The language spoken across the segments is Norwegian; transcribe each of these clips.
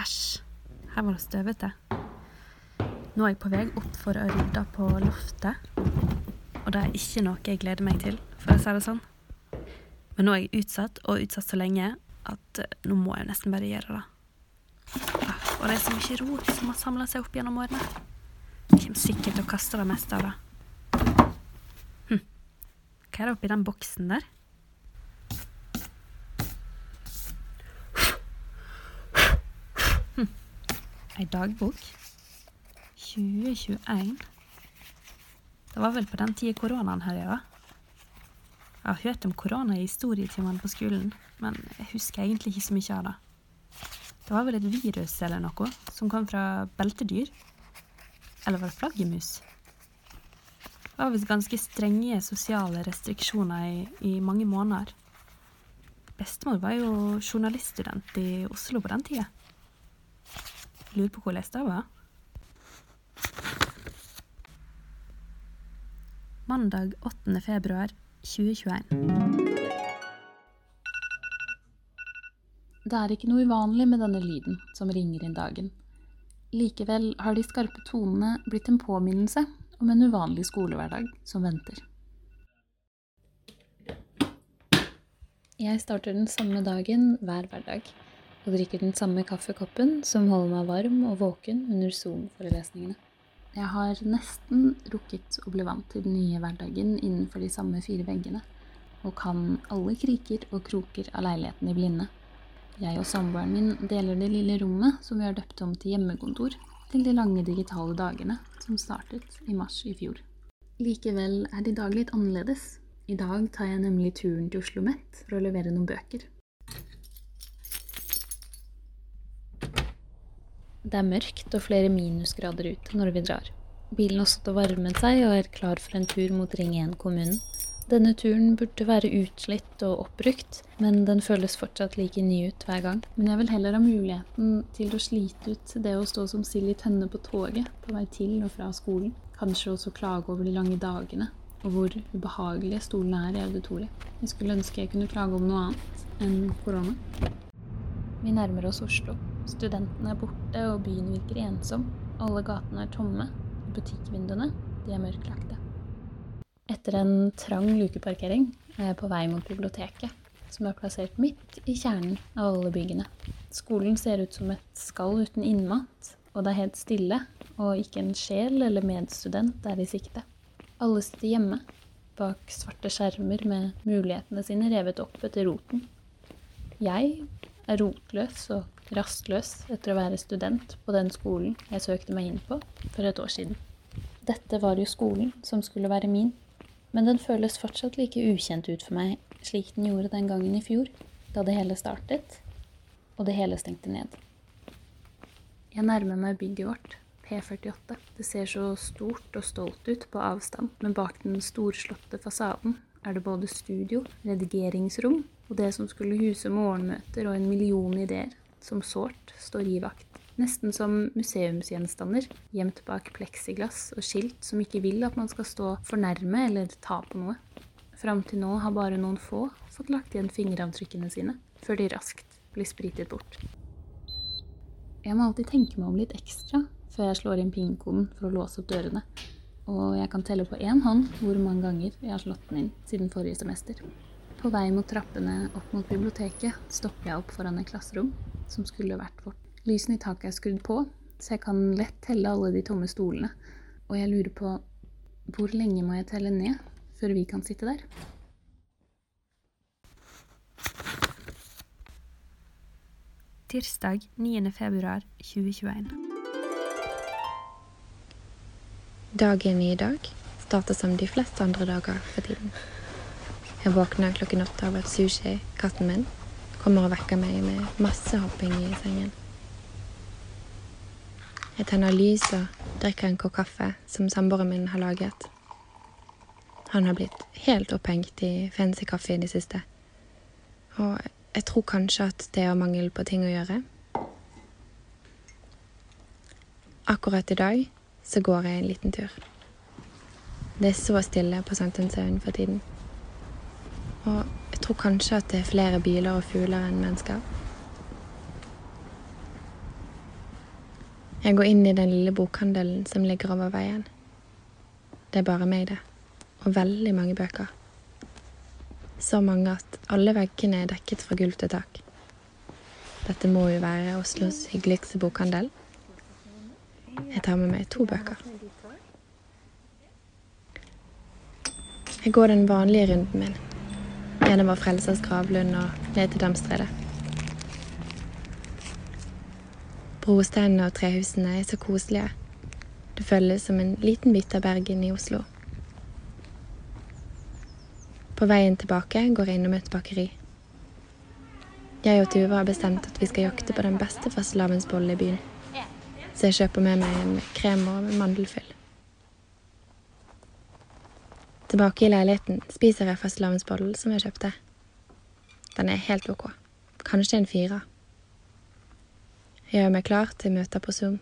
Æsj. Her var det støvete. Nå er jeg på vei opp for å rydde på loftet. Og det er ikke noe jeg gleder meg til, for å si det sånn. Men nå er jeg utsatt, og utsatt så lenge, at eh, nå må jeg nesten bare gjøre det. Ah, Og det er så mye rot som har samla seg opp gjennom årene. Jeg kommer sikkert til å kaste det meste av det. Hm. Hva er det oppi den boksen der? Ei dagbok. 2021. Det var vel på den tida koronaen herja. Jeg har hørt om korona i historietimene på skolen, men jeg husker egentlig ikke så mye av det. Det var vel et virus eller noe som kom fra beltedyr. Eller var det flaggermus? Det var visst ganske strenge sosiale restriksjoner i, i mange måneder. Bestemor var jo journaliststudent i Oslo på den tida. Lurer på hvordan det var. Mandag 8. februar 2021. Det er ikke noe uvanlig med denne lyden som ringer inn dagen. Likevel har de skarpe tonene blitt en påminnelse om en uvanlig skolehverdag som venter. Jeg starter den samme dagen hver hverdag og drikker den samme kaffekoppen som holder meg varm og våken under Zoom-forelesningene. Jeg har nesten rukket å bli vant til den nye hverdagen innenfor de samme fire veggene, og kan alle kriker og kroker av leiligheten i blinde. Jeg og samboeren min deler det lille rommet som vi har døpt om til hjemmekontor, til de lange digitale dagene som startet i mars i fjor. Likevel er det i dag litt annerledes. I dag tar jeg nemlig turen til Oslo Met for å levere noen bøker. Det er mørkt og flere minusgrader ute når vi drar. Bilen har stått og varmet seg og er klar for en tur mot Ring 1-kommunen. Denne turen burde være utslitt og oppbrukt, men den føles fortsatt like ny ut hver gang. Men jeg vil heller ha muligheten til å slite ut det å stå som sild i tønne på toget på vei til og fra skolen. Kanskje også klage over de lange dagene og hvor ubehagelige stolene er i auditoriet. Jeg skulle ønske jeg kunne klage om noe annet enn korona. Vi nærmer oss Oslo. Studentene er borte, og byen virker ensom. Alle gatene er tomme. Butikkvinduene, de er mørklagte. Etter en trang lukeparkering er jeg på vei mot biblioteket, som er plassert midt i kjernen av alle byggene. Skolen ser ut som et skall uten innmat, og det er helt stille, og ikke en sjel eller medstudent er i sikte. Alle sitter hjemme, bak svarte skjermer med mulighetene sine revet opp etter roten. Jeg er rotløs og rastløs etter å være student på den skolen jeg søkte meg inn på for et år siden. Dette var jo skolen som skulle være min, men den føles fortsatt like ukjent ut for meg slik den gjorde den gangen i fjor, da det hele startet, og det hele stengte ned. Jeg nærmer meg bygget vårt, P48. Det ser så stort og stolt ut på avstand, men bak den storslåtte fasaden er det både studio, redigeringsrom og det som skulle huse morgenmøter og en million ideer, som sårt står i vakt. Nesten som museumsgjenstander, gjemt bak pleksiglass og skilt som ikke vil at man skal stå for nærme eller ta på noe. Fram til nå har bare noen få fått lagt igjen fingeravtrykkene sine, før de raskt blir spritet bort. Jeg må alltid tenke meg om litt ekstra før jeg slår inn pingkoden for å låse opp dørene. Og jeg kan telle på én hånd hvor mange ganger jeg har slått den inn siden forrige semester. På vei mot trappene opp mot biblioteket stopper jeg opp foran et klasserom som skulle vært vårt. Lysene i taket er skrudd på, så jeg kan lett telle alle de tomme stolene. Og jeg lurer på hvor lenge må jeg telle ned før vi kan sitte der? Tirsdag 9. februar 2021. Dagen i dag starter som de fleste andre dager for tiden. Jeg våkner klokken åtte av at Sushi, katten min, kommer og vekker meg med masse hopping i sengen. Jeg tenner lys og drikker en kopp kaffe som samboeren min har laget. Han har blitt helt opphengt i fancy kaffe i det siste. Og jeg tror kanskje at det har mangel på ting å gjøre. Akkurat i dag så går jeg en liten tur. Det er så stille på Sankthanshaugen for tiden. Og jeg tror kanskje at det er flere biler og fugler enn mennesker. Jeg går inn i den lille bokhandelen som ligger over veien. Det er bare meg, det. Og veldig mange bøker. Så mange at alle veggene er dekket fra gulv til tak. Dette må jo være Oslos hyggeligste bokhandel. Jeg tar med meg to bøker. Jeg går den vanlige runden min. Gjennom Frelsers gravlund og ned til Damstredet. Brosteinene og trehusene er så koselige. Det føles som en liten bit av Bergen i Oslo. På veien tilbake går jeg innom et bakeri. Jeg og Tuva har bestemt at vi skal jakte på den beste fastelavnsbollen i byen. Så jeg kjøper med meg en krem og mandelfyll. Tilbake i leiligheten spiser jeg fastelavnsbollen som jeg kjøpte. Den er helt ok. Kanskje en firer. Jeg gjør meg klar til møter på Zoom,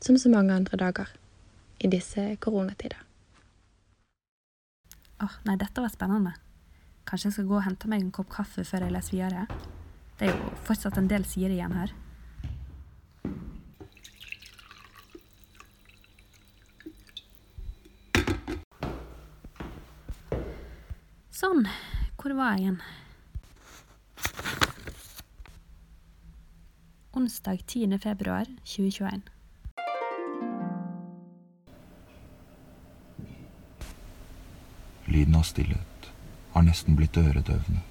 som så mange andre dager i disse koronatider. Åh, oh, nei, dette var spennende. Kanskje jeg skal gå og hente meg en kopp kaffe før jeg leser videre? Det er jo fortsatt en del sider igjen her. Sånn. Hvor var jeg igjen? onsdag 10. februar 2021. Lyden av stillhet har nesten blitt øredøvende.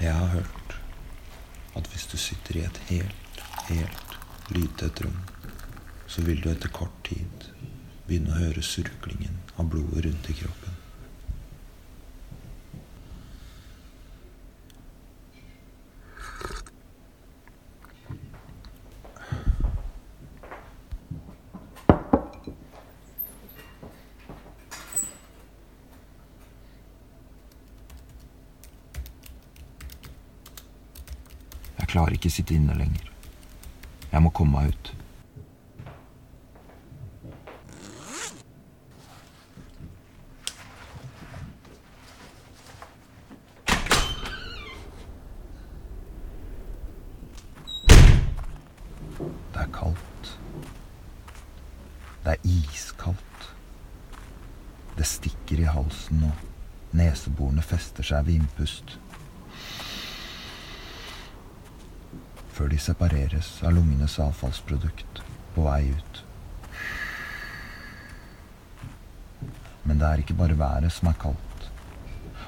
Jeg har hørt at hvis du sitter i et helt, helt lydtett rom, så vil du etter kort tid begynne å høre surklingen av blodet rundt i kroppen. Jeg klarer ikke sitte inne lenger. Jeg må komme meg ut. Det er kaldt. Det er iskaldt. Det stikker i halsen, og neseborene fester seg ved innpust. før de separeres av lungenes avfallsprodukt på vei ut. Men det er ikke bare været som er kaldt.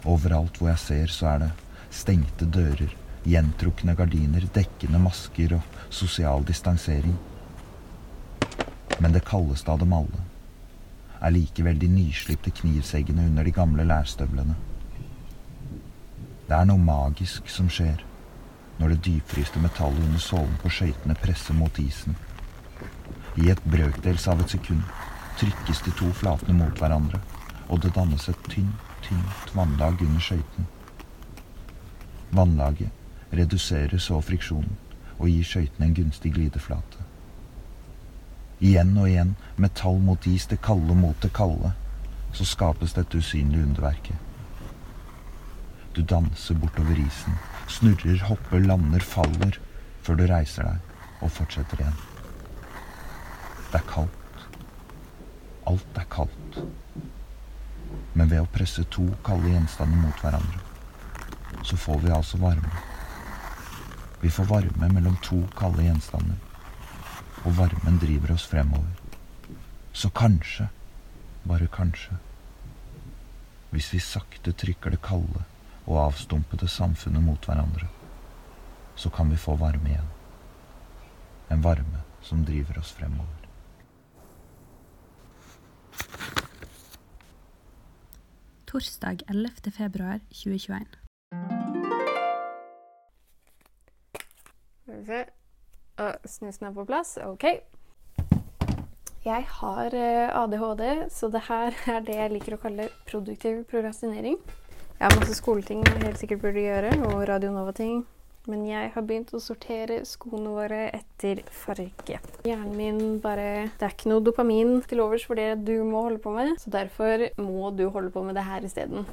Overalt hvor jeg ser, så er det stengte dører, gjentrukne gardiner, dekkende masker og sosial distansering. Men det kaldeste av dem alle er likevel de nyslipte knivseggene under de gamle lærstøvlene. Det er noe magisk som skjer når det dypfryste metallet under sålen på skøytene presser mot isen. I et brøkdels av et sekund trykkes de to flatene mot hverandre, og det dannes et tynt, tynt vannlag under skøyten. Vannlaget reduserer så friksjonen og gir skøytene en gunstig glideflate. Igjen og igjen, metall mot is, det kalde mot det kalde, så skapes dette usynlige underverket. Du danser bortover isen, snurrer, hopper, lander, faller, før du reiser deg og fortsetter igjen. Det er kaldt. Alt er kaldt. Men ved å presse to kalde gjenstander mot hverandre, så får vi altså varme. Vi får varme mellom to kalde gjenstander, og varmen driver oss fremover. Så kanskje, bare kanskje, hvis vi sakte trykker det kalde og avstumpede samfunnet mot hverandre, så kan vi få varme igjen. En varme som driver oss fremover. Torsdag 11. februar 2021. Skal vi se Snusen er på plass. OK. Jeg har eh, ADHD, så det her er det jeg liker å kalle produktiv prokrastinering. Jeg har masse skoleting jeg helt sikkert burde gjøre, og Radio Nova-ting. Men jeg har begynt å sortere skoene våre etter farge. Hjernen min bare Det er ikke noe dopamin til overs for det du må holde på med, så derfor må du holde på med det her isteden.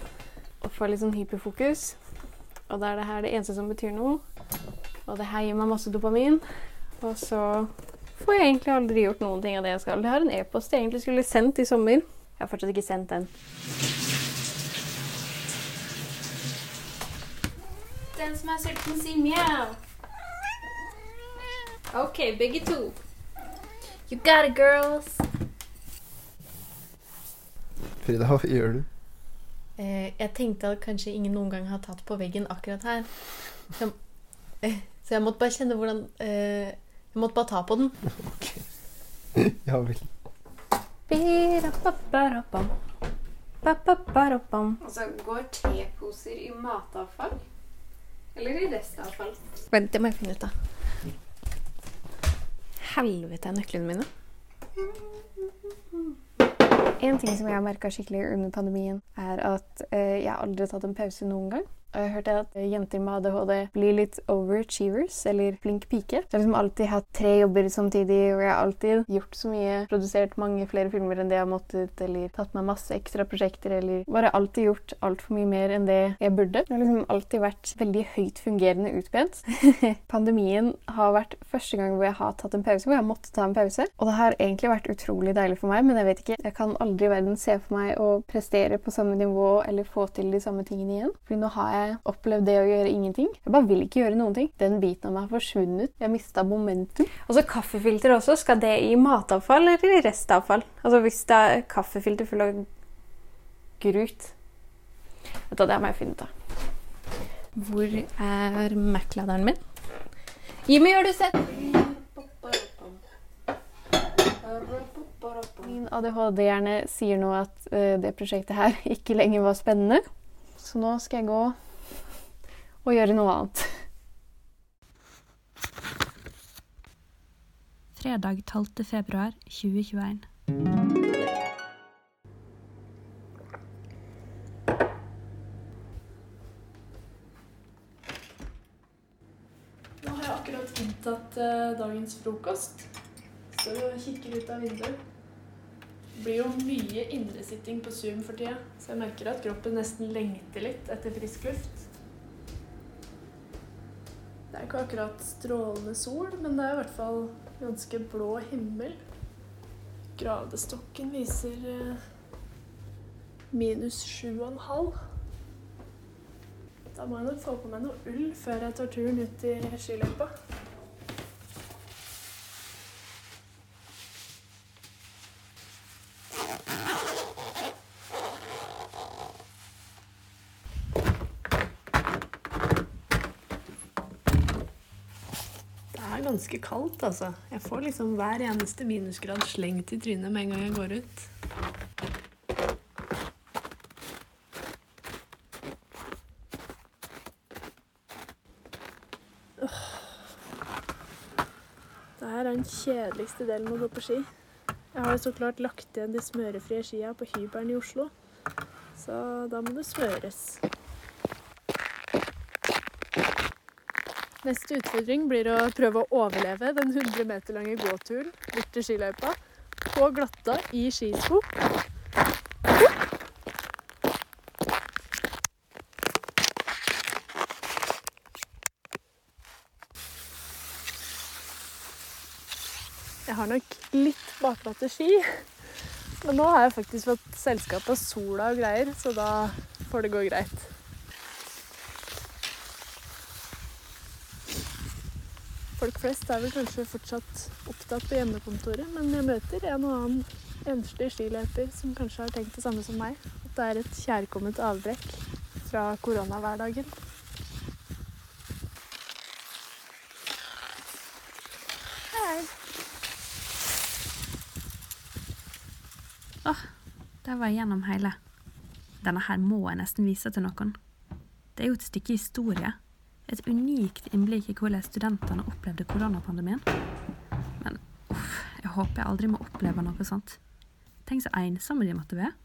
og få litt sånn hyperfokus. Og da er det her det eneste som betyr noe. Og det her gir meg masse dopamin. Og så får jeg egentlig aldri gjort noen ting av det jeg skal. Det har en e-post jeg egentlig skulle sendt i sommer. Jeg har fortsatt ikke sendt den. Den som er sulten, si mjau. OK, begge to. You got it, girls. Frida, hva gjør du? Eh, jeg tenkte at kanskje ingen noen gang har tatt på veggen akkurat her. Så jeg, eh, så jeg måtte bare kjenne hvordan eh, Jeg måtte bare ta på den. Ok. Ja vel. Og så går teposer i matavfall? Eller i restavfall? Vent, det må jeg finne ut av. Helvete er nøklene mine. En ting som jeg har merka skikkelig under pandemien, er at eh, jeg aldri har tatt en pause noen gang. Og jeg hørte at jenter med ADHD blir litt overachievers, eller flink pike. Jeg har liksom alltid hatt tre jobber samtidig, og jeg har alltid gjort så mye. Produsert mange flere filmer enn det jeg har måttet, eller tatt meg masse ekstra prosjekter, eller bare alltid gjort altfor mye mer enn det jeg burde. Jeg har liksom alltid vært veldig høyt fungerende utbrent. Pandemien har vært første gang hvor jeg har tatt en pause, hvor jeg har måttet ta en pause. Og det har egentlig vært utrolig deilig for meg, men jeg vet ikke, jeg kan aldri i verden se for meg å prestere på samme nivå eller få til de samme tingene igjen. Fordi nå har jeg opplevd det å gjøre ingenting. Jeg bare vil ikke gjøre noen ting. Den biten av meg har forsvunnet. Jeg har mista momentum. Og så kaffefilter også. Skal det i matavfall eller i restavfall? Altså hvis det er kaffefilter full av grut Vet du det må jeg finne ut av. Hvor er Mac-laderen min? Jimmy, gjør du sett? Min ADHD-hjerne sier nå at uh, det prosjektet her ikke lenger var spennende. Så nå skal jeg gå og gjøre noe annet. Fredag 12. februar 2021. Nå har jeg akkurat inntatt eh, dagens frokost. Så kikker ut av vinduet. Det blir jo mye indresitting på Zoom for tida, så jeg merker at kroppen nesten lengter litt etter frisk luft. Er ikke akkurat strålende sol, men det er i hvert fall ganske blå himmel. Gradestokken viser eh, minus sju og en halv. Da må jeg nok få på meg noe ull før jeg tar turen ut i skiløypa. Det er ganske kaldt, altså. Jeg får liksom hver eneste minusgrad slengt i trynet med en gang jeg går ut. Det her er den kjedeligste delen med å gå på ski. Jeg har jo så klart lagt igjen de smørefrie skia på hybelen i Oslo. Så da må det smøres. Neste utfordring blir å prøve å overleve den 100 meter lange gåturen bort til skiløypa på glatta i skisko. Jeg har nok litt bakglatte ski, men nå har jeg faktisk fått selskap av sola og greier, så da får det gå greit. Flest er vel kanskje fortsatt opptatt på hjemmekontoret, men jeg møter en og annen enslig skiløper som kanskje har tenkt det samme som meg. At det er et kjærkomment avbrekk fra koronahverdagen. Hei. Der var jeg gjennom hele. Denne her må jeg nesten vise til noen. Det er jo et stykke historie. Et unikt innblikk i hvordan studentene opplevde koronapandemien. Men uff, jeg håper jeg aldri må oppleve noe sånt. Tenk så ensomme de måtte være.